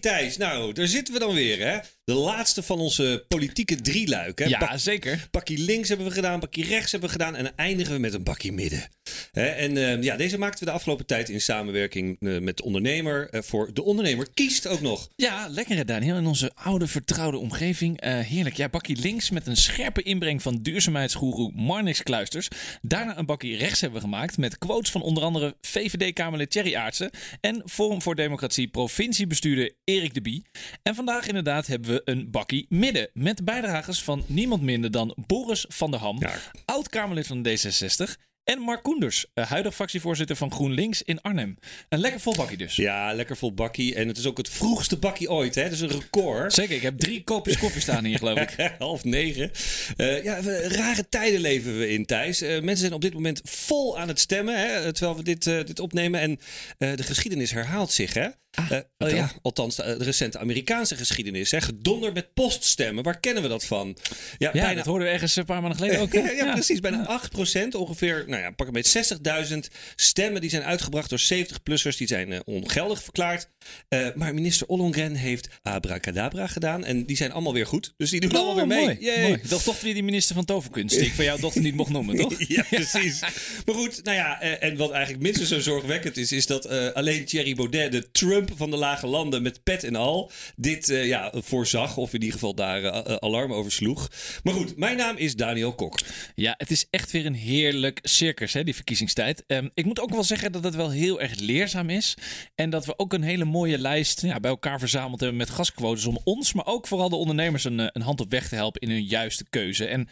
Thijs, nou, daar zitten we dan weer, hè? De laatste van onze politieke drieluik, hè? Ja, Bak- zeker. bakkie links hebben we gedaan, bakkie rechts hebben we gedaan en dan eindigen we met een bakkie midden. Hè, en eh, ja, deze maakten we de afgelopen tijd in samenwerking eh, met de ondernemer. eh, voor de ondernemer kiest ook nog. Ja, lekker hè, Daniel. In onze oude vertrouwde omgeving. Eh, heerlijk. Ja, bakkie links met een scherpe inbreng van duurzaamheidsgoeroe Marnix Kluisters. Daarna een bakkie rechts hebben we gemaakt met quotes van onder andere VVD-Kamerlid Thierry Aartsen en Forum voor Democratie provinciebestuurder Erik de Bie. En vandaag inderdaad hebben we een bakkie midden met bijdragers van niemand minder dan Boris van der Ham, Ja. oud-Kamerlid van D66 en Mark Koenders, eh, huidig fractievoorzitter van GroenLinks in Arnhem. Een lekker vol bakkie dus. Ja, lekker vol bakkie. En het is ook het vroegste bakkie ooit, hè? Dat is een record. Zeker, ik heb drie kopjes koffie staan hier, geloof ik. Half negen. Eh, ja, rare tijden leven we in, Thijs. Eh, mensen zijn op dit moment vol aan het stemmen, hè, terwijl we dit, dit opnemen. En de geschiedenis herhaalt zich, hè? Eh, eh, vertel. ja, althans, de, de recente Amerikaanse geschiedenis. Hè? Gedonder met poststemmen. Waar kennen we dat van? Ja, Ja, dat hoorden we ergens een paar maanden geleden ook. hè? ja, precies. Bijna 8% ongeveer, nou ja, pak een beetje 60.000 stemmen die zijn uitgebracht door 70-plussers. Die zijn eh, ongeldig verklaard. Eh, maar minister Ollongren heeft abracadabra gedaan. En die zijn allemaal weer goed. Dus die doen allemaal weer mee. Oh, mooi. Dat toch weer die minister van Toverkunst, die ik van jouw dochter niet mocht noemen, toch? Ja, precies. Maar goed, nou ja, eh, en wat eigenlijk minstens zo zorgwekkend is, is dat eh, alleen Thierry Baudet, de Trump van de lage landen met pet en al, dit eh, ja, voorzag, of in ieder geval daar eh, eh, alarm over sloeg. Maar goed, mijn naam is Daniel Kok. Ja, het is echt weer een heerlijk circus, hè, die verkiezingstijd. Ehm, ik moet ook wel zeggen dat het wel heel erg leerzaam is. En dat we ook een hele mooie lijst ja, bij elkaar verzameld hebben met gastquotes om ons, maar ook vooral de ondernemers een, een hand op weg te helpen in hun juiste keuze. En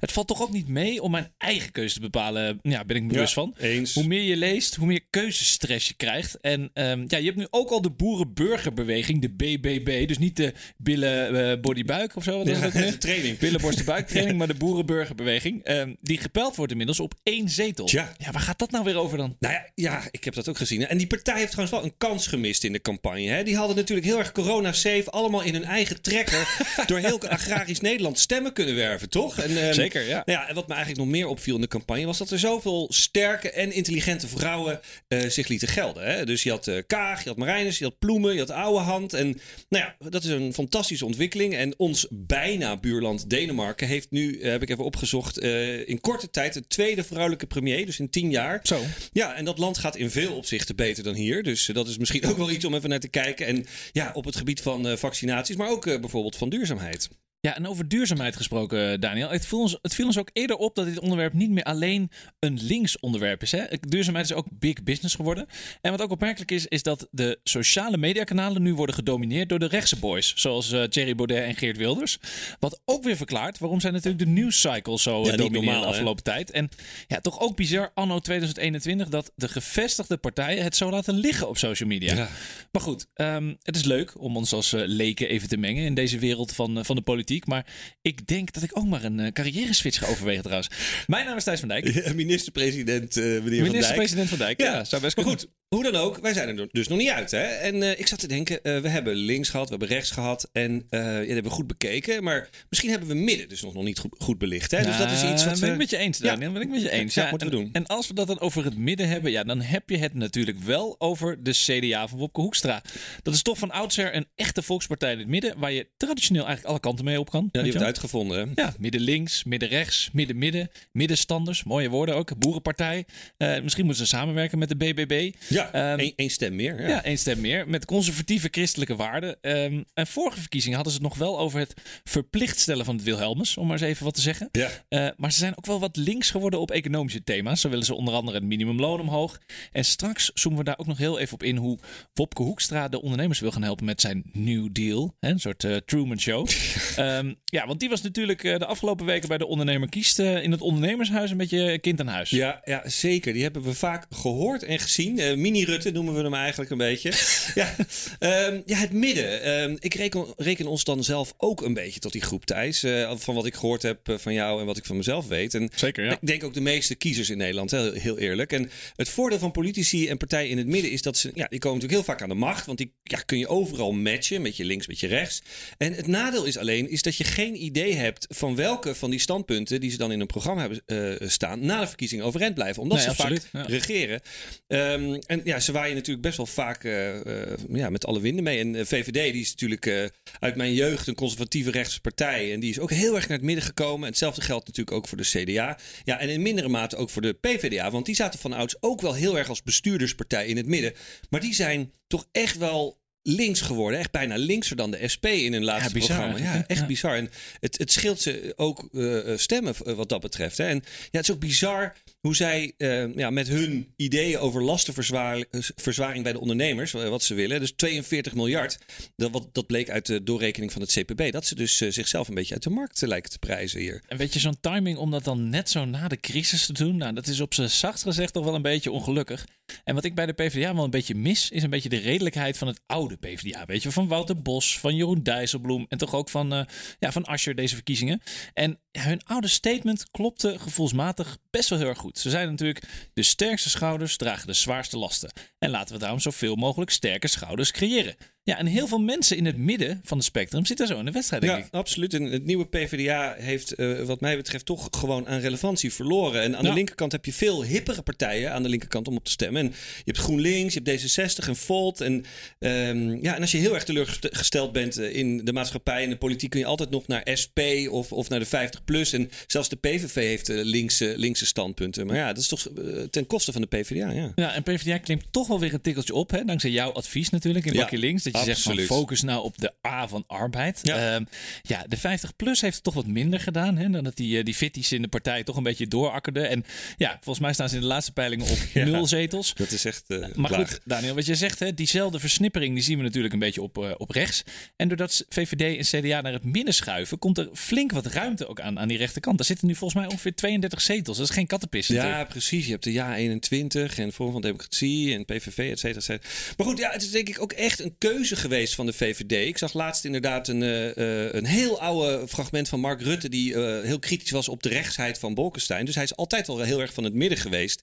het valt toch ook niet mee om mijn eigen keuze te bepalen. Ja, ben ik me bewust van. Eens. Hoe meer je leest, hoe meer keuzestress je krijgt. En ehm, ja, je hebt nu ook al de boerenburgerbeweging, de BBB. Dus niet de billen, body, buik of zo. Wat Ja, dat ook training. Billen, maar de boerenburgerbeweging. ehm, die gepeld wordt inmiddels op één zetel. Ja, waar gaat dat nou weer over dan? Nou ja, ja, ik heb dat ook gezien. En die partij heeft trouwens wel een kans gemist in de campagne. Hè? Die hadden natuurlijk heel erg corona-safe, allemaal in hun eigen trekker, door heel agrarisch Nederland stemmen kunnen werven, toch? En, ehm, Zeker, ja. Nou ja, en wat me eigenlijk nog meer opviel in de campagne was dat er zoveel sterke en intelligente vrouwen eh, zich lieten gelden. Hè? Dus je had eh, Kaag, je had Je had Ploemen, je had Ouwehand. En nou ja, dat is een fantastische ontwikkeling. En ons bijna buurland Denemarken heeft nu, eh, heb ik even opgezocht, eh, in korte tijd de tweede vrouwelijke premier, dus in tien jaar. Zo. Ja, en dat land gaat in veel opzichten beter dan hier. Dus eh, dat is misschien ook wel iets om even naar te kijken. En ja, op het gebied van vaccinaties, maar ook bijvoorbeeld van duurzaamheid. Ja, en over duurzaamheid gesproken, Daniel. Het viel, ons, het viel ons ook eerder op dat dit onderwerp niet meer alleen een links onderwerp is. Hè? Duurzaamheid is ook big business geworden. En wat ook opmerkelijk is, is dat de sociale mediakanalen nu worden gedomineerd door de rechtse boys. Zoals eh, Thierry Baudet en Geert Wilders. Wat ook weer verklaart waarom zij natuurlijk de nieuwscycle zo Ja, ja, normaal, de hè? afgelopen tijd. En ja, toch ook bizar anno 2021 dat de gevestigde partijen het zo laten liggen op social media. Ja. Maar goed, ehm, het is leuk om ons als eh, leken even te mengen in deze wereld van, eh, van de politiek. Maar ik denk dat ik ook maar een eh, carrière switch ga overwegen trouwens. Mijn naam is Thijs van Dijk. Ja, Minister-president eh, meneer Van Dijk. Minister-president van Dijk. Ja, zou best maar goed, hoe dan ook, wij zijn er dus nog niet uit. Hè? En eh, ik zat te denken, eh, we hebben links gehad, we hebben rechts gehad. En eh, ja, dat hebben we goed bekeken. Maar misschien hebben we midden dus nog, nog niet goed, goed belicht. Hè? Dus dat is iets wat ben we... ik met je eens, Ja. Daniel. Ben ik met je eens. Ja, moeten we en, doen. En als we dat dan over het midden hebben, ja, dan heb je het natuurlijk wel over de CDA van Wopke Hoekstra. Dat is toch van oudsher een echte volkspartij in het midden, waar je traditioneel eigenlijk alle kanten mee op kan. Ja, die wel? het uitgevonden. hè? Ja, midden links, midden rechts, midden midden, middenstanders, mooie woorden ook, boerenpartij. Misschien moeten ze samenwerken met de BBB. Ja, Ehm, één, één stem meer. Ja. Ja, één stem meer. Met conservatieve christelijke waarden. Ehm, en vorige verkiezingen hadden ze het nog wel over het verplicht stellen van het Wilhelmus, om maar eens even wat te zeggen. Ja. Eh, maar ze zijn ook wel wat links geworden op economische thema's. Zo willen ze onder andere het minimumloon omhoog. En straks zoomen we daar ook nog heel even op in hoe Wopke Hoekstra de ondernemers wil gaan helpen met zijn New Deal. Hè, een soort eh, Truman Show. Ehm, ja, want die was natuurlijk eh, de afgelopen weken bij de ondernemer kiest in het ondernemershuis een beetje kind aan huis. Ja, ja, zeker. Die hebben we vaak gehoord en gezien. Eh, Mini-Rutte noemen we hem eigenlijk een beetje. ja, ehm, ja, het midden. Ehm, ik reken, reken ons dan zelf ook een beetje tot die groep, Thijs. Eh, van wat ik gehoord heb eh, van jou en wat ik van mezelf weet. En Zeker, ja. ik denk ook de meeste kiezers in Nederland, hè, heel eerlijk. En het voordeel van politici en partijen in het midden is dat ze... Ja, die komen natuurlijk heel vaak aan de macht. Want die, ja, kun je overal matchen, met je links, met je rechts. En het nadeel is alleen is dat je geen idee hebt van welke van die standpunten die ze dan in een programma hebben uh, staan, na de verkiezingen overeind blijven. Omdat Nee, ze absoluut, vaak ja. regeren. Ehm, en ja, ze waaien natuurlijk best wel vaak eh, eh, ja, met alle winden mee. En eh, VVD, die is natuurlijk uit mijn jeugd een conservatieve rechtse partij. En die is ook heel erg naar het midden gekomen. En hetzelfde geldt natuurlijk ook voor de CDA. Ja, en in mindere mate ook voor de PvdA. Want die zaten van ouds ook wel heel erg als bestuurderspartij in het midden. Maar die zijn toch echt wel links geworden. Echt bijna linkser dan de SP in hun laatste bizar programma. Ja, echt Ja. bizar. En het, het scheelt ze ook eh, eh, stemmen eh, wat dat betreft. Hè. En ja, het is ook bizar hoe zij ja, met hun ideeën over lastenverzwaring bij de ondernemers, wat ze willen, dus 42 miljard, dat, wat, dat bleek uit de doorrekening van het CPB, dat ze dus zichzelf een beetje uit de markt lijken te prijzen hier. En weet je, zo'n timing om dat dan net zo na de crisis te doen, nou, dat is op zijn zacht gezegd toch wel een beetje ongelukkig. En wat ik bij de PvdA wel een beetje mis, is een beetje de redelijkheid van het oude PvdA. Weet je, van Wouter Bos, van Jeroen Dijsselbloem en toch ook van, eh ja, van Asscher deze verkiezingen. En hun oude statement klopte gevoelsmatig best wel heel erg goed. Ze zeiden natuurlijk, de sterkste schouders dragen de zwaarste lasten. En laten we daarom zoveel mogelijk sterke schouders creëren. Ja, en heel veel mensen in het midden van het spectrum zitten zo in de wedstrijd, denk Ja, ik. absoluut. En het nieuwe PvdA heeft, eh, wat mij betreft, toch gewoon aan relevantie verloren. En aan Ja. de linkerkant heb je veel hippere partijen aan de linkerkant om op te stemmen. En je hebt GroenLinks, je hebt D66 en Volt. En, ehm, ja, en als je heel erg teleurgesteld bent eh, in de maatschappij en de politiek, kun je altijd nog naar SP of, of naar de 50PLUS. En zelfs de PVV heeft eh, linkse, linkse standpunten. Maar ja, dat is toch ten koste van de PvdA. Ja. Ja, en PvdA klimt toch wel weer een tikkeltje op, hè? dankzij jouw advies natuurlijk in Ja, Bakje Links. Dat je zegt absoluut. van focus nou op de A van arbeid. Ja. Ja, ja de 50PLUS heeft het toch wat minder gedaan. Hè? Dan dat die, eh, die fitties in de partij toch een beetje doorakkerden. En ja, volgens mij staan ze in de laatste peilingen op Ja. nul zetels. Dat is echt. eh, Maar laag. goed, Daniel, wat je zegt, hè, diezelfde versnippering die zien we natuurlijk een beetje op, eh, op rechts. En doordat VVD en CDA naar het midden schuiven, komt er flink wat ruimte ook aan, aan die rechterkant. Daar zitten nu volgens mij ongeveer 32 zetels. Dat is geen kattenpissen. Ja, precies. Je hebt de Ja 21 en Forum van Democratie en PVV, et cetera, et cetera. Maar goed, ja, het is denk ik ook echt een keuze geweest van de VVD. Ik zag laatst inderdaad een, eh, eh, een heel oude fragment van Mark Rutte... die eh, heel kritisch was op de rechtsheid van Bolkestein. Dus hij is altijd al heel erg van het midden geweest.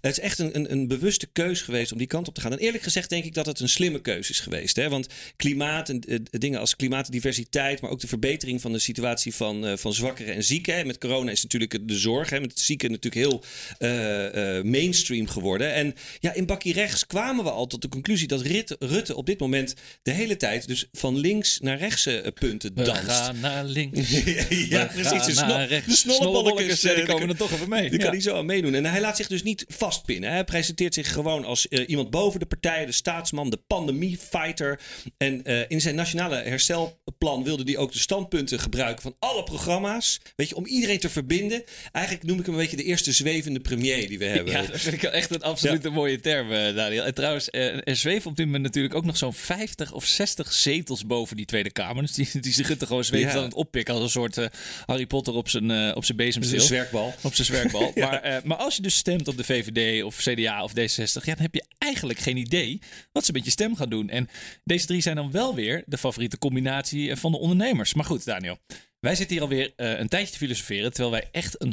Het is echt een, een, een bewuste keuze geweest om die kant op te gaan. En eerlijk gezegd denk ik dat het een slimme keuze is geweest. Hè? Want klimaat en dingen als klimaatdiversiteit... maar ook de verbetering van de situatie van, van zwakkeren en zieken. Hè? Met corona is natuurlijk de zorg. Hè? Met zieken natuurlijk heel mainstream geworden. En ja, in bakkie rechts kwamen we al tot de conclusie... dat Rutte op dit moment de hele tijd... dus van links naar rechtse eh, punten We danst. gaan naar links. ja, precies. De, rechts. de snollebolletjes, ja, eh, die komen er toch even mee. die kan hij zo aan meedoen. En hij laat zich dus niet vastpinnen. Hij presenteert zich gewoon als eh, iemand boven de partij, de staatsman, de pandemiefighter. En eh, in zijn nationale herstelplan wilde hij ook de standpunten gebruiken van alle programma's. Weet je, om iedereen te verbinden. Eigenlijk noem ik hem een beetje de eerste zwevende premier die we hebben. Ja, dat vind ik wel echt een absolute mooie term, eh, Daniel. En trouwens, eh, er zweven op dit moment natuurlijk ook nog zo'n 50 of 60 zetels boven die Tweede Kamer. Dus die, die gewoon zweven Ja. aan het oppikken als een soort eh, Harry Potter op zijn, eh, op zijn bezemsteel. een zwerkbal. Op zijn zwerkbal. Ja. maar, eh, maar als je dus stemt op de VVD of CDA of D66, ja, dan heb je eigenlijk geen idee wat ze met je stem gaan doen. En deze drie zijn dan wel weer de favoriete combinatie van de ondernemers. Maar goed, Daniel. Wij zitten hier alweer eh, een tijdje te filosoferen, terwijl wij echt een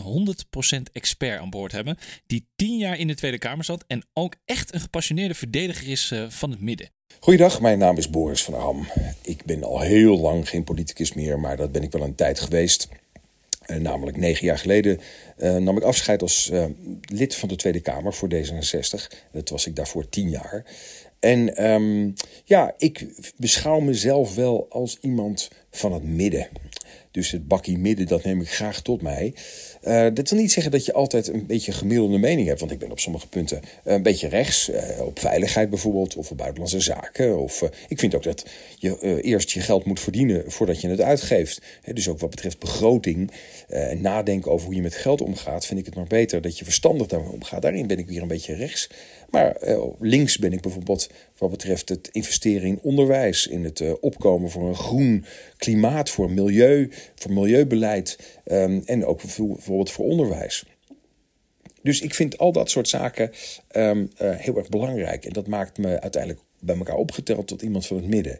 100% expert aan boord hebben, die 10 jaar in de Tweede Kamer zat en ook echt een gepassioneerde verdediger is van het midden. Goeiedag, mijn naam is Boris van Ham. Ik ben al heel lang geen politicus meer, maar dat ben ik wel een tijd geweest. Eh, namelijk negen jaar geleden eh, nam ik afscheid als eh, lid van de Tweede Kamer voor D66. Dat was ik daarvoor tien jaar. En ehm, ja, ik beschouw mezelf wel als iemand van het midden. Dus het bakkie midden, dat neem ik graag tot mij. Eh, dat wil niet zeggen dat je altijd een beetje gemiddelde mening hebt. Want ik ben op sommige punten een beetje rechts. eh, op veiligheid bijvoorbeeld, of op buitenlandse zaken. Of, eh, ik vind ook dat je eh, eerst je geld moet verdienen voordat je het uitgeeft. Dus ook wat betreft begroting eh, en nadenken over hoe je met geld omgaat... vind ik het nog beter dat je verstandig daarmee omgaat. Daarin ben ik weer een beetje rechts. Maar eh, links ben ik bijvoorbeeld wat betreft het investeren in onderwijs, in het eh, opkomen voor een groen klimaat, voor milieu, voor milieubeleid ehm, en ook voor- bijvoorbeeld voor onderwijs. Dus ik vind al dat soort zaken ehm, eh, heel erg belangrijk. En dat maakt me uiteindelijk bij elkaar opgeteld tot iemand van het midden.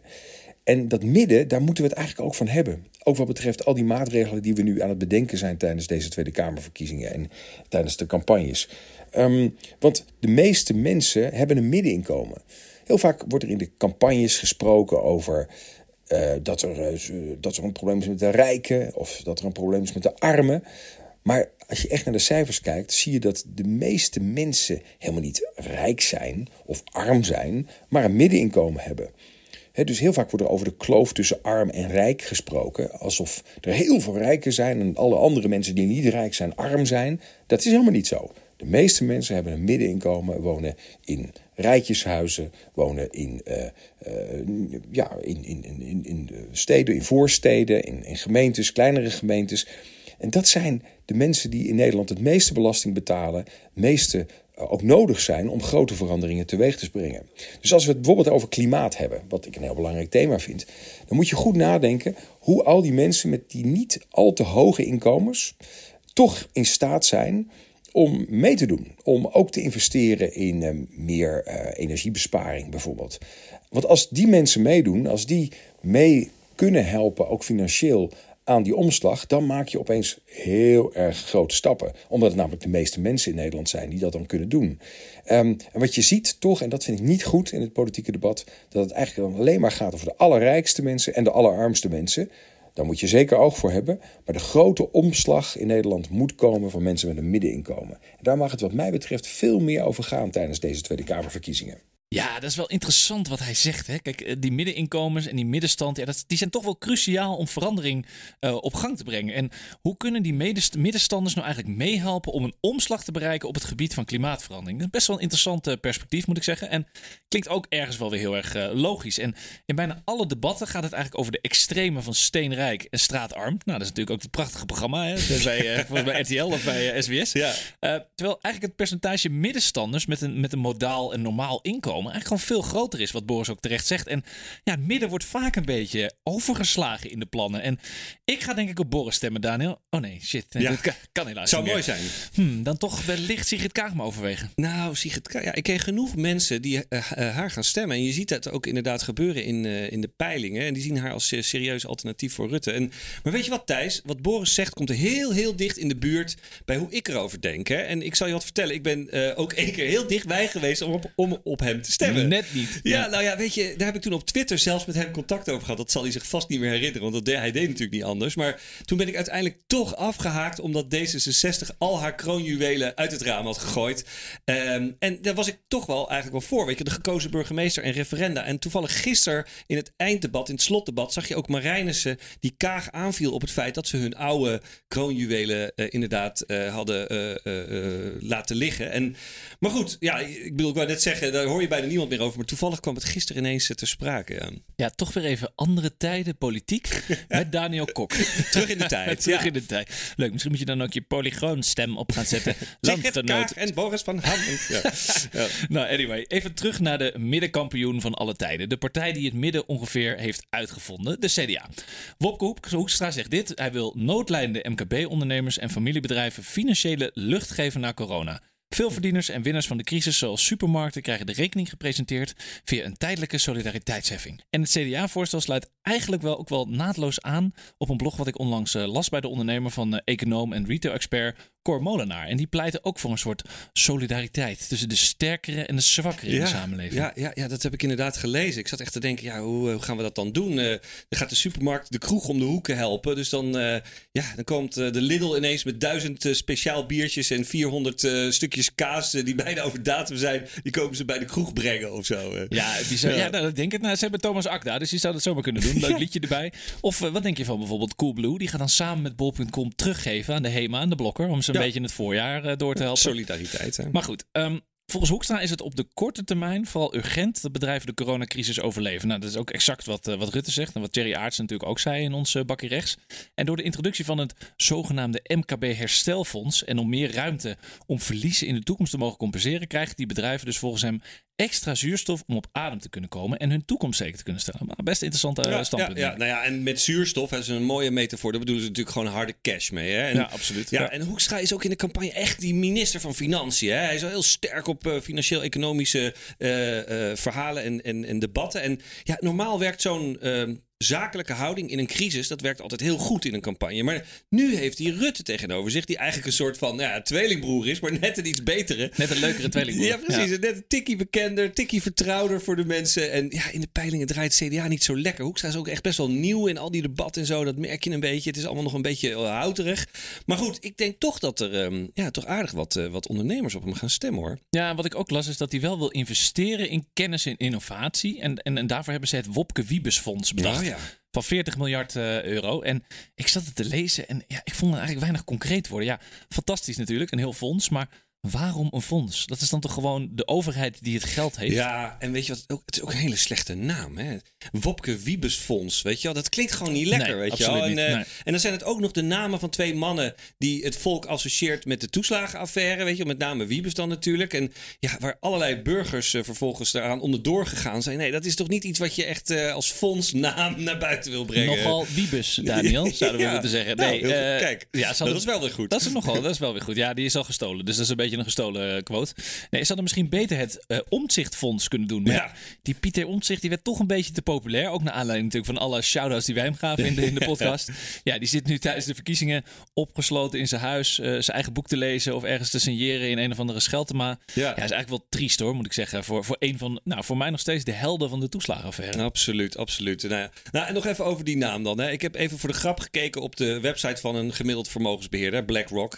En dat midden, daar moeten we het eigenlijk ook van hebben. Ook wat betreft al die maatregelen die we nu aan het bedenken zijn tijdens deze Tweede Kamerverkiezingen en tijdens de campagnes. Ehm, want de meeste mensen hebben een middeninkomen. Heel vaak wordt er in de campagnes gesproken over uh, dat, er, uh, dat er een probleem is met de rijken of dat er een probleem is met de armen. Maar als je echt naar de cijfers kijkt, zie je dat de meeste mensen helemaal niet rijk zijn of arm zijn, maar een middeninkomen hebben. dus heel vaak wordt er over de kloof tussen arm en rijk gesproken. Alsof er heel veel rijken zijn en alle andere mensen die niet rijk zijn, arm zijn. Dat is helemaal niet zo. De meeste mensen hebben een middeninkomen, wonen in rijtjeshuizen, wonen in, uh, uh, ja, in, in, in, in steden, in voorsteden, in, in gemeentes, kleinere gemeentes. En dat zijn de mensen die in Nederland het meeste belasting betalen, het meeste eh, ook nodig zijn om grote veranderingen teweeg te brengen. Dus als we het bijvoorbeeld over klimaat hebben, wat ik een heel belangrijk thema vind, dan moet je goed nadenken hoe al die mensen met die niet al te hoge inkomens toch in staat zijn om mee te doen. Om ook te investeren in uh, meer uh, energiebesparing bijvoorbeeld. Want als die mensen meedoen, als die mee kunnen helpen, ook financieel, aan die omslag, dan maak je opeens heel erg grote stappen. Omdat het namelijk de meeste mensen in Nederland zijn die dat dan kunnen doen. Um, en wat je ziet toch, en dat vind ik niet goed in het politieke debat, dat het eigenlijk dan alleen maar gaat over de allerrijkste mensen en de allerarmste mensen. Daar moet je zeker oog voor hebben. Maar de grote omslag in Nederland moet komen van mensen met een middeninkomen. En daar mag het wat mij betreft veel meer over gaan tijdens deze Tweede Kamerverkiezingen. Ja, dat is wel interessant wat hij zegt. Hè? Kijk, eh, die middeninkomens en die middenstand, ja, dat, die zijn toch wel cruciaal om verandering uh, op gang te brengen. En hoe kunnen die middenstanders nou eigenlijk meehelpen om een omslag te bereiken op het gebied van klimaatverandering? Dat is best wel een interessant uh, perspectief, moet ik zeggen. En klinkt ook ergens wel weer heel erg uh, logisch. En in bijna alle debatten gaat het eigenlijk over de extreme van steenrijk en straatarm. Nou, dat is natuurlijk ook het prachtige programma hè? bij, bij RTL of bij SBS. Ja. terwijl eigenlijk het percentage middenstanders met een, met een modaal en normaal inkomen eigenlijk gewoon veel groter is, wat Boris ook terecht zegt. En ja, het midden wordt vaak een beetje overgeslagen in de plannen. En ik ga denk ik op Boris stemmen, Daniel. Oh nee, shit. ja. kan, kan, helaas Zou mooi zijn. Hmm, dan toch wellicht Sigrid Kaag me overwegen. Nou, Sigrid Kaag, ja, ik ken genoeg mensen die uh, haar gaan stemmen. En je ziet dat ook inderdaad gebeuren in, uh, in de peilingen. En die zien haar als serieus alternatief voor Rutte. En, maar weet je wat, Thijs? Wat Boris zegt komt er heel, heel dicht in de buurt bij hoe ik erover denk. Hè? En ik zal je wat vertellen. Ik ben uh, ook één keer heel dichtbij geweest om op, om op hem te stemmen. Net niet. Ja, nou ja, weet je, daar heb ik toen op Twitter zelfs met hem contact over gehad. Dat zal hij zich vast niet meer herinneren, want dat, hij deed natuurlijk niet anders. Maar toen ben ik uiteindelijk toch afgehaakt omdat D66 al haar kroonjuwelen uit het raam had gegooid. Um, en daar was ik toch wel eigenlijk wel voor. Weet je, de gekozen burgemeester en referenda. En toevallig gisteren in het einddebat, in het slotdebat, zag je ook Marijnissen die Kaag aanviel op het feit dat ze hun oude kroonjuwelen uh, inderdaad uh, hadden uh, laten liggen. En, maar goed, ja, ik bedoel, ik wou net zeggen, daar hoor je bijna niemand meer over. Maar toevallig kwam het gisteren ineens te sprake. Ja, ja toch weer even andere tijden, politiek. met Daniel Kok. Terug in de tijd. Terug in de tijd. Leuk, misschien moet je dan ook je polygoonstem op gaan zetten. Landgenoot. en Boris van Ham. ja. Nou, anyway. Even terug naar de middenkampioen van alle tijden. De partij die het midden ongeveer heeft uitgevonden. De CDA. Wopke Hoekstra zegt dit. Hij wil noodlijnende MKB-ondernemers en familiebedrijven financiële lucht geven na corona. Veel verdieners en winnaars van de crisis, zoals supermarkten, krijgen de rekening gepresenteerd via een tijdelijke solidariteitsheffing. En het CDA-voorstel sluit eigenlijk wel ook wel naadloos aan op een blog wat ik onlangs uh, las bij de ondernemer van uh, econoom en retail-expert Cor Molenaar. En die pleiten ook voor een soort solidariteit tussen de sterkere en de zwakkere in de samenleving. Ja, ja, ja, dat heb ik inderdaad gelezen. Ik zat echt te denken, ja, hoe, hoe gaan we dat dan doen? Uh, dan gaat de supermarkt de kroeg om de hoeken helpen. Dus dan, ja, dan komt de Lidl ineens met duizend speciaal biertjes en 400 stukjes kaas die bijna over datum zijn. Die komen ze bij de kroeg brengen of zo. Ja, bizar. ja. ja nou, denk ik. Nou, ze hebben Thomas Akda, dus die zou dat zomaar kunnen doen. Leuk liedje erbij. Of wat denk je van bijvoorbeeld Coolblue? Die gaat dan samen met bol.com teruggeven aan de HEMA en de Blokker. Om ze een beetje in het voorjaar uh, door te helpen. Solidariteit. Hè? Maar goed, um, Volgens Hoekstra is het op de korte termijn vooral urgent dat bedrijven de coronacrisis overleven. Nou, dat is ook exact wat, uh, wat Rutte zegt en wat Thierry Aarts natuurlijk ook zei in ons uh, bakje rechts. En door de introductie van het zogenaamde MKB Herstelfonds en om meer ruimte om verliezen in de toekomst te mogen compenseren, krijgen die bedrijven dus volgens hem extra zuurstof om op adem te kunnen komen en hun toekomst zeker te kunnen stellen. Maar best interessante ja, standpunt. Ja, ja, nou ja, en met zuurstof, dat is een mooie metafoor, daar bedoelen ze natuurlijk gewoon harde cash mee. Hè? En, ja, absoluut. Ja, En Hoekstra is ook in de campagne echt die minister van Financiën. Hè? Hij is al heel sterk op uh, financieel-economische uh, uh, verhalen en, en, en debatten. En ja, normaal werkt zo'n zakelijke houding in een crisis, dat werkt altijd heel goed in een campagne. Maar nu heeft hij Rutte tegenover zich, die eigenlijk een soort van nou ja, tweelingbroer is, maar net een iets betere. Net een leukere tweelingbroer. Ja, precies. Net een tikkie bekender, tikkie vertrouwder voor de mensen. En ja, in de peilingen draait CDA niet zo lekker. Hoekstra is ook echt best wel nieuw in al die debatten en zo. Dat merk je een beetje. Het is allemaal nog een beetje uh, houterig. Maar goed, ik denk toch dat er um, ja, toch aardig wat, uh, wat ondernemers op hem gaan stemmen hoor. Ja, wat ik ook las is dat hij wel wil investeren in kennis en innovatie. En, en, en daarvoor hebben ze het Wopke Wiebesfonds bedacht. Ja, ja. Van 40 miljard uh, euro. En ik zat het te lezen en ja, ik vond het eigenlijk weinig concreet worden. Ja, fantastisch natuurlijk, een heel fonds. Maar Waarom een fonds? Dat is dan toch gewoon de overheid die het geld heeft? Ja, en weet je wat? Het is ook een hele slechte naam. Hè? Wopke Wiebesfonds, weet je wel? Dat klinkt gewoon niet lekker, Nee, weet je wel? En, niet, eh, nee. en dan zijn het ook nog de namen van twee mannen die het volk associeert met de toeslagenaffaire, weet je? Met name Wiebes dan natuurlijk. En ja, waar allerlei burgers eh, vervolgens daaraan onderdoor gegaan zijn. Nee, dat is toch niet iets wat je echt eh, als fondsnaam naar buiten wil brengen? Nogal wiebes, Daniel, zouden we Ja. moeten zeggen. Nou, Nee, Kijk, ja, dat is wel weer goed. Dat is nogal, dat is wel weer goed. Ja, die is al gestolen. Dus dat is een beetje een gestolen quote. Nee, ze hadden misschien beter het Omtzigt-fonds kunnen doen. Maar Ja. die Pieter Omtzigt die werd toch een beetje te populair. Ook naar aanleiding natuurlijk van alle shout-outs die wij hem gaven in de, in de podcast. Ja, die zit nu tijdens de verkiezingen opgesloten in zijn huis. eh, zijn eigen boek te lezen of ergens te signeren in een of andere Scheltema. Ja, Ja. is eigenlijk wel triest hoor, moet ik zeggen. Voor, voor een van, nou, voor mij nog steeds de helden van de toeslagenaffaire. Absoluut, absoluut. Nou, ja. nou, en nog even over die naam dan. Hè. Ik heb even voor de grap gekeken op de website van een gemiddeld vermogensbeheerder, BlackRock,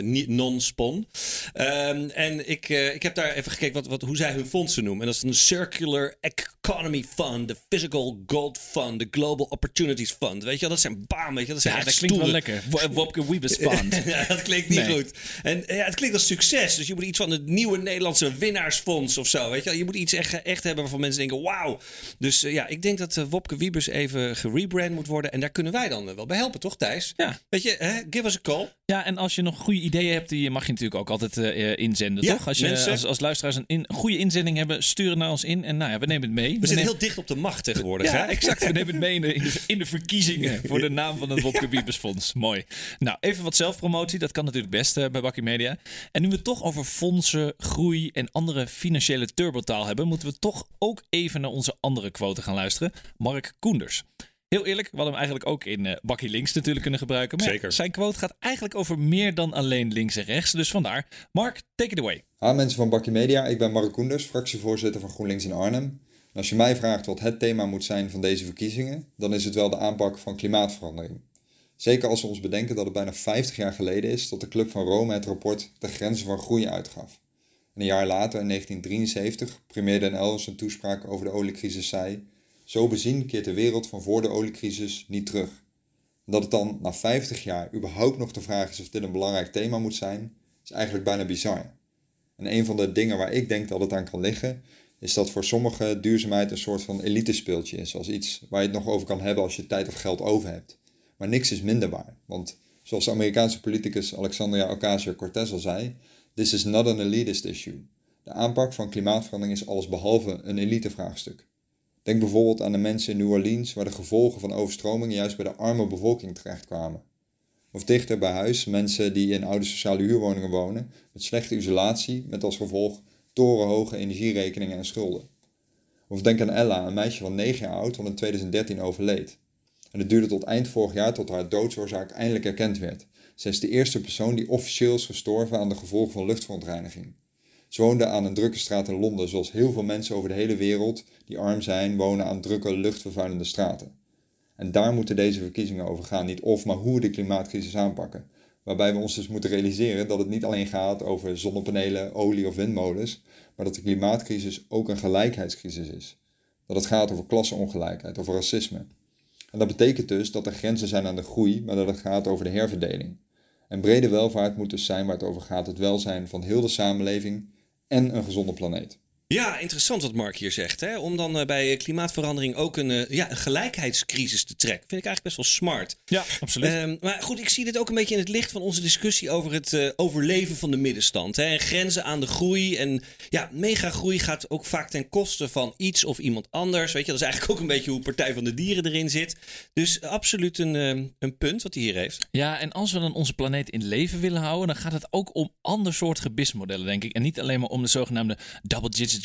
niet- non-spon. Ehm, en ik, eh, ik heb daar even gekeken wat, wat, hoe zij hun fondsen noemen. En dat is een Circular Economy Fund, de Physical Gold Fund, de Global Opportunities Fund. Weet je wel, dat zijn baan, weet je. Dat zijn Ja, echt dat klinkt wel lekker. Wo- Wopke Wiebes Fund. ja, dat klinkt niet Nee. goed. En ja, het klinkt als succes. Dus je moet iets van het nieuwe Nederlandse winnaarsfonds of zo. Weet je, wel. je moet iets echt, echt hebben waarvan mensen denken: wauw. Dus eh, ja, ik denk dat eh, Wopke Wiebers even gerebrand moet worden. En daar kunnen wij dan wel bij helpen, toch, Thijs? Ja. Weet je, hè? give us a call. Ja, en als je nog goede ideeën hebt, die mag je natuurlijk ook altijd eh, eh, inzenden, Ja, toch? Als, je, mensen- als, als luisteraars een in, goede inzending hebben, stuur het naar ons in. En nou ja, we nemen het mee. We nemen- zitten heel dicht op de macht tegenwoordig. ja, hè? exact. We nemen het mee in de, in de, in de verkiezingen voor de naam van het Wopke Wiebesfonds. Mooi. Nou, even wat zelfpromotie. Dat kan natuurlijk best eh, bij Bakkie Media. En nu we het toch over fondsen, groei en andere financiële turbotaal hebben, moeten we toch ook even naar onze andere quote gaan luisteren. Mark Koenders. Heel eerlijk, we hadden hem eigenlijk ook in eh Bakkie Links natuurlijk kunnen gebruiken. Maar ja, Zeker. zijn quote gaat eigenlijk over meer dan alleen links en rechts. Dus vandaar, Mark, take it away. Ha mensen van Bakkie Media, ik ben Mark Koenders, fractievoorzitter van GroenLinks in Arnhem. En als je mij vraagt wat het thema moet zijn van deze verkiezingen, dan is het wel de aanpak van klimaatverandering. Zeker als we ons bedenken dat het bijna 50 jaar geleden is dat de Club van Rome het rapport De Grenzen van Groei uitgaf. En een jaar later, in 1973, premier Den Uyl zijn toespraak over de oliecrisis zei: Zo bezien keert de wereld van voor de oliecrisis niet terug. Dat het dan na 50 jaar überhaupt nog de vraag is of dit een belangrijk thema moet zijn, is eigenlijk bijna bizar. En een van de dingen waar ik denk dat het aan kan liggen, is dat voor sommigen duurzaamheid een soort van elitespeeltje is. Als iets waar je het nog over kan hebben als je tijd of geld over hebt. Maar niks is minder waar. Want zoals de Amerikaanse politicus Alexandria Ocasio-Cortez al zei, this is not an elitist issue. De aanpak van klimaatverandering is allesbehalve een elitevraagstuk. Denk bijvoorbeeld aan de mensen in New Orleans waar de gevolgen van overstromingen juist bij de arme bevolking terechtkwamen. Of dichter bij huis mensen die in oude sociale huurwoningen wonen met slechte isolatie met als gevolg torenhoge energierekeningen en schulden. Of denk aan Ella, een meisje van 9 jaar oud dat in 2013 overleed. En het duurde tot eind vorig jaar tot haar doodsoorzaak eindelijk erkend werd. Zij is de eerste persoon die officieel is gestorven aan de gevolgen van luchtverontreiniging. Ze woonde aan een drukke straat in Londen, zoals heel veel mensen over de hele wereld die arm zijn, wonen aan drukke, luchtvervuilende straten. En daar moeten deze verkiezingen over gaan. Niet of, maar hoe we de klimaatcrisis aanpakken. Waarbij we ons dus moeten realiseren dat het niet alleen gaat over zonnepanelen, olie of windmolens, maar dat de klimaatcrisis ook een gelijkheidscrisis is. Dat het gaat over klassenongelijkheid, over racisme. En dat betekent dus dat er grenzen zijn aan de groei, maar dat het gaat over de herverdeling. En brede welvaart moet dus zijn waar het over gaat, het welzijn van heel de samenleving en een gezonde planeet. Ja, interessant wat Mark hier zegt. Hè? Om dan eh, bij klimaatverandering ook een, eh, ja, een gelijkheidscrisis te trekken. Vind ik eigenlijk best wel smart. Ja, absoluut. Ehm, maar goed, ik zie dit ook een beetje in het licht van onze discussie over het eh, overleven van de middenstand. Hè? En grenzen aan de groei. En ja, megagroei gaat ook vaak ten koste van iets of iemand anders. Weet je, dat is eigenlijk ook een beetje hoe Partij van de Dieren erin zit. Dus absoluut een, een punt wat hij hier heeft. Ja, en als we dan onze planeet in leven willen houden, dan gaat het ook om ander soort gebismodellen, denk ik. En niet alleen maar om de zogenaamde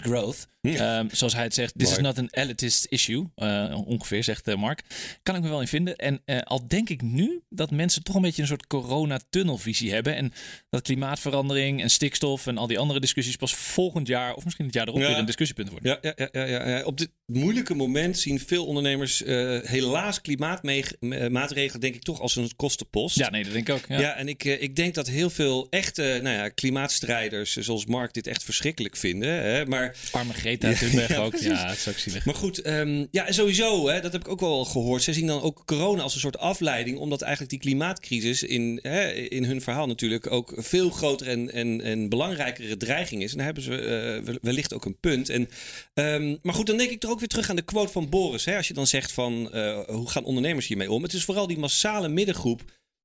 growth. Ehm, zoals hij het zegt, this is not an elitist issue. eh, ongeveer, zegt eh, Mark. Kan ik me wel in vinden. En eh, al denk ik nu dat mensen toch een beetje een soort corona-tunnelvisie hebben. En dat klimaatverandering en stikstof en al die andere discussies pas volgend jaar of misschien het jaar erop Ja. weer een discussiepunt worden. Ja, ja, ja, ja, ja. op dit moeilijke moment zien veel ondernemers helaas klimaatmaatregelen, denk ik, toch als een kostenpost. Ja, nee, dat denk ik ook. Ja. Ja, en ik, ik denk dat heel veel echte nou ja, klimaatstrijders, zoals Mark, dit echt verschrikkelijk vinden. Hè? Maar, Arme Greta Thunberg ja, ook. Ja, het is ook zielig. maar goed, ehm, ja, sowieso, hè, dat heb ik ook wel gehoord. Ze zien dan ook corona als een soort afleiding, omdat eigenlijk die klimaatcrisis in, hè, in hun verhaal natuurlijk ook veel groter en, en, en belangrijkere dreiging is. En daar hebben ze eh, wellicht ook een punt. En, ehm, maar goed, dan denk ik toch ook weer terug aan de quote van Boris. Hè, als je dan zegt van, eh, hoe gaan ondernemers hiermee om? Het is vooral die massale middengroep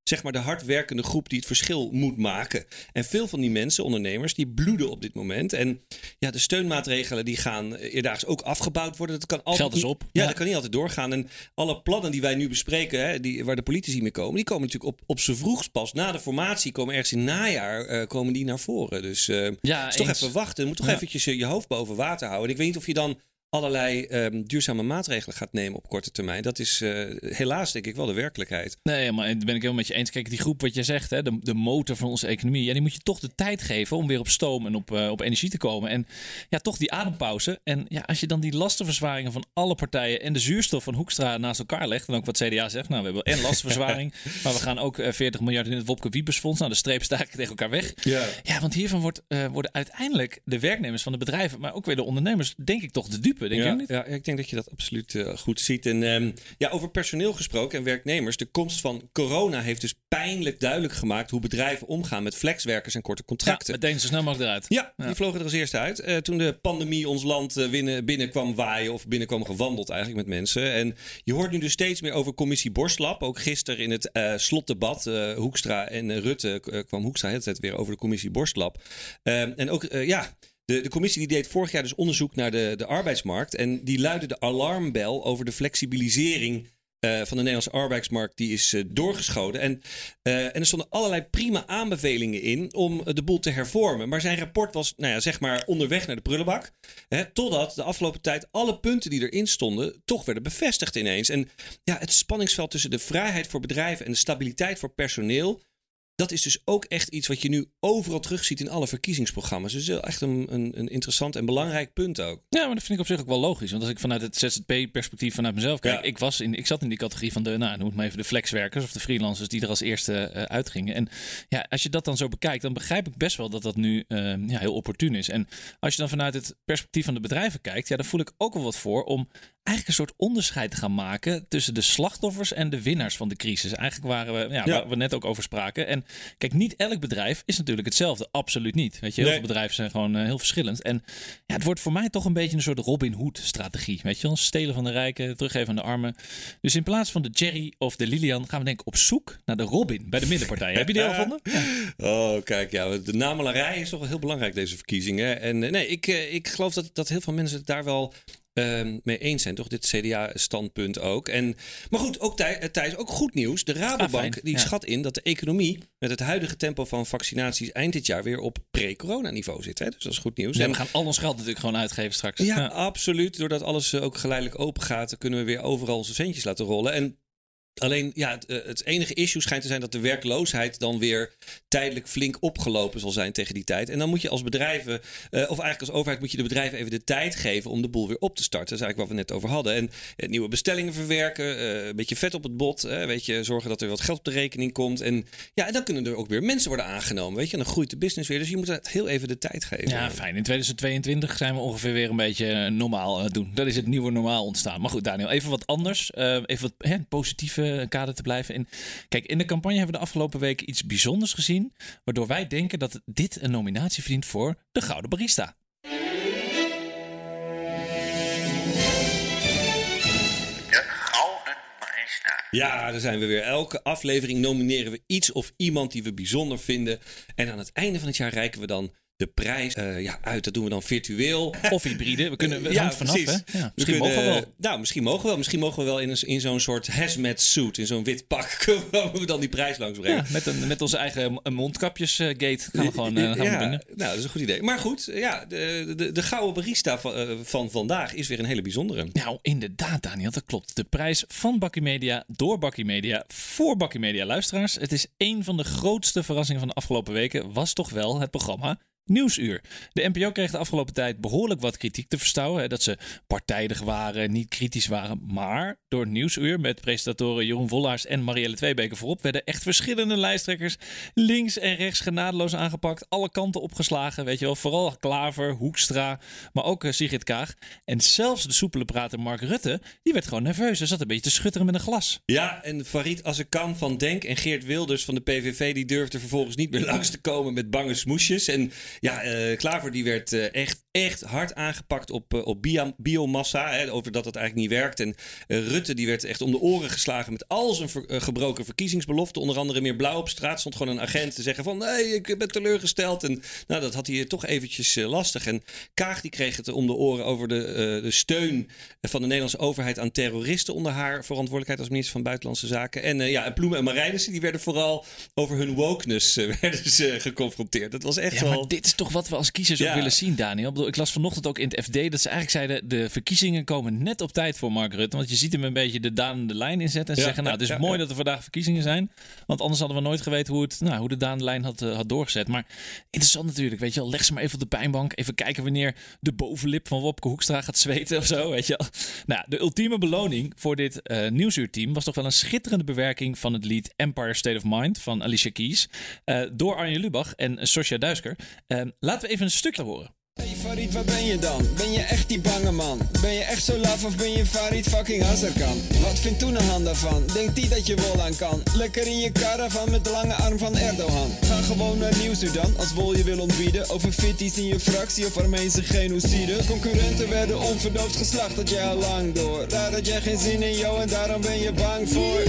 zeg maar de hardwerkende groep die het verschil moet maken. En veel van die mensen, ondernemers, die bloeden op dit moment. En ja, de steunmaatregelen die gaan eerdaags ook afgebouwd worden. Dat kan altijd Geld is niet- op. Ja, Ja. dat kan niet altijd doorgaan. En alle plannen die wij nu bespreken, hè, die, waar de politici mee komen, die komen natuurlijk op, op z'n vroegst pas. Na de formatie komen ergens in najaar eh, komen die naar voren. Dus eh Ja, is toch eens. even wachten. Je moet toch Ja. eventjes je, je hoofd boven water houden. En ik weet niet of je dan allerlei ehm, duurzame maatregelen gaat nemen op korte termijn. Dat is eh, helaas denk ik wel de werkelijkheid. Nee, maar daar ben ik helemaal met je eens. Kijk, die groep wat je zegt, hè, de, de motor van onze economie. Ja, die moet je toch de tijd geven om weer op stoom en op, eh, op energie te komen. En ja, toch die adempauze. En ja, als je dan die lastenverzwaringen van alle partijen en de zuurstof van Hoekstra naast elkaar legt. En ook wat CDA zegt. Nou, we hebben en lastenverzwaring. maar we gaan ook eh, 40 miljard in het Wopke Wiebesfonds. Nou, de streep sta ik tegen elkaar weg. Ja. Ja, want hiervan wordt, eh, worden uiteindelijk de werknemers van de bedrijven, maar ook weer de ondernemers, denk ik toch de dupe, denk ja, ook niet? Ja, ik denk dat je dat absoluut eh, goed ziet. En ehm, ja, over personeel gesproken en werknemers. De komst van corona heeft dus pijnlijk duidelijk gemaakt hoe bedrijven omgaan met flexwerkers en korte Ja, contracten. meteen zo snel mogelijk eruit. Ja, Ja. die vlogen er als eerste uit. Eh, toen de pandemie ons land eh, binnen, binnen kwam waaien of binnenkwam gewandeld eigenlijk met mensen. En je hoort nu dus steeds meer over commissie Borstlap. Ook gisteren in het slotdebat, Hoekstra en Rutte, kwam Hoekstra tijd weer over de commissie Borstlap. Ehm, en ook, ja... De, de commissie die deed vorig jaar dus onderzoek naar de, de arbeidsmarkt. En die luidde de alarmbel over de flexibilisering eh, van de Nederlandse arbeidsmarkt. Die is eh, doorgeschoten. En, eh, en er stonden allerlei prima aanbevelingen in om de boel te hervormen. Maar zijn rapport was, nou ja, zeg maar onderweg naar de prullenbak. Hè, totdat de afgelopen tijd alle punten die erin stonden toch werden bevestigd ineens. En ja, het spanningsveld tussen de vrijheid voor bedrijven en de stabiliteit voor personeel. Dat is dus ook echt iets wat je nu overal terugziet in alle verkiezingsprogramma's. Dus echt een, een, een interessant en belangrijk punt ook. Ja, maar dat vind ik op zich ook wel logisch. Want als ik vanuit het ZZP-perspectief vanuit mezelf kijk, Ja. ik, was in, ik zat in die categorie van de, nou, noem het maar even de flexwerkers of de freelancers die er als eerste eh, uitgingen. En ja, als je dat dan zo bekijkt, dan begrijp ik best wel dat dat nu eh, ja, heel opportun is. En als je dan vanuit het perspectief van de bedrijven kijkt, ja, dan voel ik ook wel wat voor om eigenlijk een soort onderscheid te gaan maken tussen de slachtoffers en de winnaars van de crisis. Eigenlijk waren we, ja, Ja. waar we net ook over spraken. En kijk, niet elk bedrijf is natuurlijk hetzelfde. Absoluut niet. Weet je, heel Nee. veel bedrijven zijn gewoon eh, heel verschillend. En ja, het wordt voor mij toch een beetje een soort Robin Hood-strategie. Weet je wel, stelen van de rijken, teruggeven aan de armen. Dus in plaats van de Jerry of de Lilian gaan we denk ik op zoek naar de Robin bij de middenpartij. Heb je die al gevonden? Oh, kijk, ja, de namelarij is toch wel heel belangrijk deze verkiezingen. En eh, nee, ik, eh, ik geloof dat, dat heel veel mensen daar wel ehm, mee eens zijn, toch? Dit CDA-standpunt ook. En, maar goed, ook eh, Thijs, ook goed nieuws. De Rabobank Ah, fijn, die ja. schat in dat de economie met het huidige tempo van vaccinaties eind dit jaar weer op pre-corona-niveau zit. Hè? Dus dat is goed nieuws. Ja, En- we gaan al ons geld natuurlijk gewoon uitgeven straks. ja, absoluut. Doordat alles eh, ook geleidelijk open gaat, kunnen we weer overal onze centjes laten rollen. En alleen, ja, het, eh, het enige issue schijnt te zijn dat de werkloosheid dan weer tijdelijk flink opgelopen zal zijn tegen die tijd. En dan moet je als bedrijven, eh, of eigenlijk als overheid, moet je de bedrijven even de tijd geven om de boel weer op te starten. Dat is eigenlijk wat we net over hadden. En eh, nieuwe bestellingen verwerken, een beetje vet op het bot, weet je, zorgen dat er wat geld op de rekening komt. En ja, en dan kunnen er ook weer mensen worden aangenomen, weet je. En dan groeit de business weer. Dus je moet het heel even de tijd geven. Ja, fijn. In 2022 zijn we ongeveer weer een beetje normaal doen. Dat is het nieuwe normaal ontstaan. Maar goed, Daniel, even wat anders. Even wat hè, positieve kader te blijven. In. Kijk, in de campagne hebben we de afgelopen weken iets bijzonders gezien. Waardoor wij denken dat dit een nominatie verdient voor de Gouden Barista. De Gouden Barista. Ja, daar zijn we weer. Elke aflevering nomineren we iets of iemand die we bijzonder vinden. En aan het einde van het jaar reiken we dan de prijs eh, ja, uit. Dat doen we dan virtueel. Of hybride. We kunnen het Ja, vanaf, precies. hè? Ja, We misschien kunnen, mogen we wel. Nou, misschien mogen we wel. Misschien mogen we wel in, een, in zo'n soort hazmat suit, in zo'n wit pak, kunnen we dan die prijs langs brengen. Ja, met, een, met onze eigen mondkapjes-gate gaan we gewoon eh, gaan we ja, brengen. nou, dat is een goed idee. Maar goed, ja, de, de, de gouden barista van, eh, van vandaag is weer een hele bijzondere. Nou, inderdaad, Daniel, dat klopt. De prijs van Bakkie Media door Bakkie Media voor Bakkie Media luisteraars. Het is een van de grootste verrassingen van de afgelopen weken. Was toch wel het programma Nieuwsuur. De NPO kreeg de afgelopen tijd behoorlijk wat kritiek te verstouwen. hè, Dat ze partijdig waren, niet kritisch waren. Maar door Nieuwsuur met presentatoren Jeroen Wollaars en Marielle Tweebeke voorop... werden echt verschillende lijsttrekkers links en rechts genadeloos aangepakt. Alle kanten opgeslagen, weet je wel. Vooral Klaver, Hoekstra, maar ook eh, Sigrid Kaag. En zelfs de soepele prater Mark Rutte, die werd gewoon nerveus. Hij zat een beetje te schutteren met een glas. Ja, en Farid Azarkan van Denk en Geert Wilders van de PVV... die durfden vervolgens niet meer langs te komen met bange smoesjes. En ja, eh, Klaver die werd eh, echt, echt hard aangepakt op, eh, op bio- biomassa. Hè, over dat het eigenlijk niet werkt. En eh, Rutte die werd echt om de oren geslagen met al zijn ver- eh, gebroken verkiezingsbeloften. Onder andere meer blauw op straat. Stond gewoon een agent te zeggen van... nee, ik ben teleurgesteld. En nou, dat had hij toch eventjes lastig. En Kaag die kreeg het om de oren over de, de steun van de Nederlandse overheid aan terroristen... onder haar verantwoordelijkheid als minister van Buitenlandse Zaken. En ja, en Ploemen en Marijnissen die werden vooral over hun wokeness werden ze geconfronteerd. Dat was echt Ja, wel... maar dit is toch wat we als kiezers Ja. ook willen zien, Daniel. Ik, las vanochtend ook in het FD dat ze eigenlijk zeiden... de verkiezingen komen net op tijd voor Mark Rutte. Want je ziet hem een beetje de danende lijn inzetten. En ze Ja, zeggen, nou, het is ja, mooi ja. dat er vandaag verkiezingen zijn. Want anders hadden we nooit geweten hoe, het, nou, hoe de daande lijn had, eh, had doorgezet. Maar interessant natuurlijk, weet je wel. Leg ze maar even op de pijnbank. Even kijken wanneer de bovenlip van Wopke Hoekstra gaat zweten of zo, weet je wel. Nou, de ultieme beloning voor dit eh nieuwsuurteam... was toch wel een schitterende bewerking van het lied Empire State of Mind van Alicia Keys. eh, door Arjen Lubach en Sosja Duisker. Laten we even een stukje horen. Hey Farid, waar ben je dan? Ben je echt die bange man? Ben je echt zo laf of ben je Farid fucking Azarkan? Wat vindt Toenahan daarvan? Denkt die dat je wol aan kan? Lekker in je caravan met de lange arm van Erdogan. Ga gewoon naar Nieuwsuur dan, als wol je wil ontbieden. Over fitties in je fractie of Armeense genocide. Concurrenten werden onverdoofd geslacht, dat jij al lang door. Daar had jij geen zin in, joh, en daarom ben je bang voor.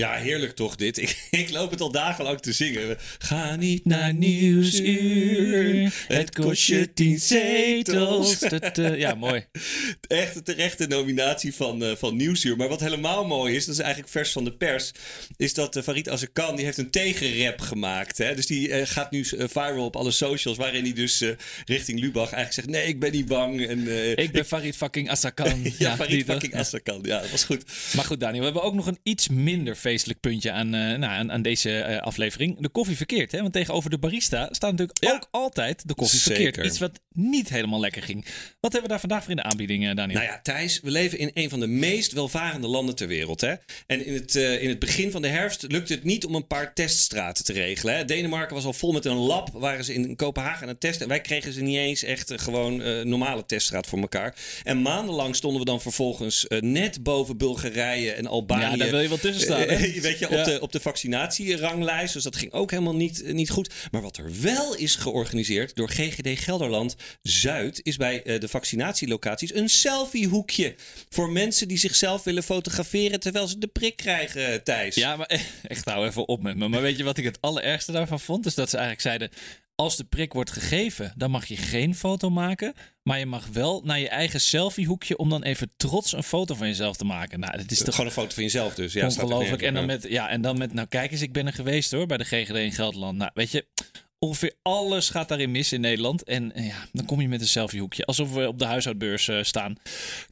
Ja, heerlijk toch dit. Ik, ik loop het al dagenlang te zingen. Ga niet naar Nieuwsuur. Het kost je tien zetels. Dat, eh, ja, mooi. Echt een terechte nominatie van, eh, van Nieuwsuur. Maar wat helemaal mooi is, dat is eigenlijk vers van de pers... is dat uh, Farid Azarkan, die heeft een tegenrap gemaakt. Hè? Dus die gaat nu viral op alle socials... waarin hij dus richting Lubach eigenlijk zegt... nee, ik ben niet bang. En, Ik ben Farid fucking Azarkan. ja, Farid die toch? fucking Azarkan. Ja, dat was goed. Maar goed, Daniel, we hebben ook nog een iets minder feestelijk puntje aan, eh, nou, aan, aan deze eh, aflevering. De koffie verkeerd. Hè? Want tegenover de barista staat natuurlijk Ja. ook altijd de koffie Zeker. verkeerd. Iets wat niet helemaal lekker ging. Wat hebben we daar vandaag voor in de aanbieding, eh, Daniel? Nou ja, Thijs, we leven in een van de meest welvarende landen ter wereld. Hè? En in het, in het begin van de herfst lukte het niet om een paar teststraten te regelen. Hè? Denemarken was al vol met een lab, waren ze in Kopenhagen aan het testen. En wij kregen ze niet eens echt gewoon normale teststraat voor elkaar. En maandenlang stonden we dan vervolgens net boven Bulgarije en Albanië. Ja, daar wil je wel tussen staan, weet je, op, Ja. de, op de vaccinatieranglijst. Dus dat ging ook helemaal niet, niet goed. Maar wat er wel is georganiseerd door GGD Gelderland Zuid... is bij eh, de vaccinatielocaties een selfiehoekje... voor mensen die zichzelf willen fotograferen... terwijl ze de prik krijgen, Thijs. Ja, maar eh, echt hou even op met me. Maar weet je wat ik het allerergste daarvan vond? Is dat ze eigenlijk zeiden... Als de prik wordt gegeven, dan mag je geen foto maken. Maar je mag wel naar je eigen selfiehoekje om dan even trots een foto van jezelf te maken. Nou, dat is is toch gewoon een foto van jezelf dus. Ja, ongelooflijk. En dan, met, ja, en dan met, nou kijk eens, ik ben er geweest hoor, bij de GGD in Gelderland. Nou, weet je, ongeveer alles gaat daarin mis in Nederland. En ja, dan kom je met een selfiehoekje. Alsof we op de huishoudbeurs eh, staan.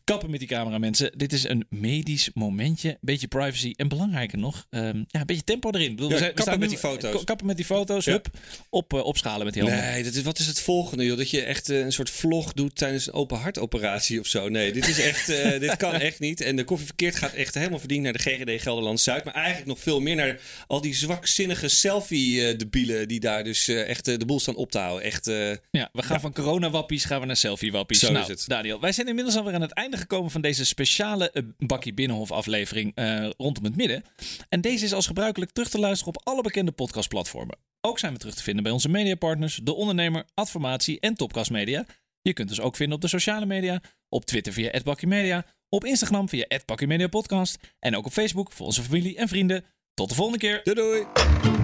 Kappen met die camera, mensen. Dit is een medisch momentje. Beetje privacy. En belangrijker nog, ehm, ja, een beetje tempo erin. Ik bedoel, Ja, we zijn- kappen staan met nu- die foto's. Kappen met die foto's. Ja. Hup, op, eh, opschalen met die handen. Nee, dat is, wat is het volgende, joh? Dat je echt eh, een soort vlog doet tijdens een open hartoperatie of zo. Nee, dit is echt, dit kan echt niet. En de koffie verkeerd gaat echt helemaal verdiend naar de GGD Gelderland Zuid. Maar eigenlijk nog veel meer naar al die zwakzinnige selfie-debielen die daar dus echt eh, de boel staan op te houden. Echt, eh, Ja, we gaan van corona-wappies gaan we naar selfie-wappies. Zo nou, is het. Daniel, wij zijn inmiddels alweer aan het einde gekomen van deze speciale eh, Bakkie Binnenhof aflevering eh, rondom het midden. En deze is als gebruikelijk terug te luisteren op alle bekende podcastplatformen. Ook zijn we terug te vinden bij onze mediapartners, De Ondernemer, Adformatie en Topcast Media. Je kunt ons ook vinden op de sociale media, op Twitter via @bakjemedia, op Instagram via podcast en ook op Facebook voor onze familie en vrienden. Tot de volgende keer. Doei doei!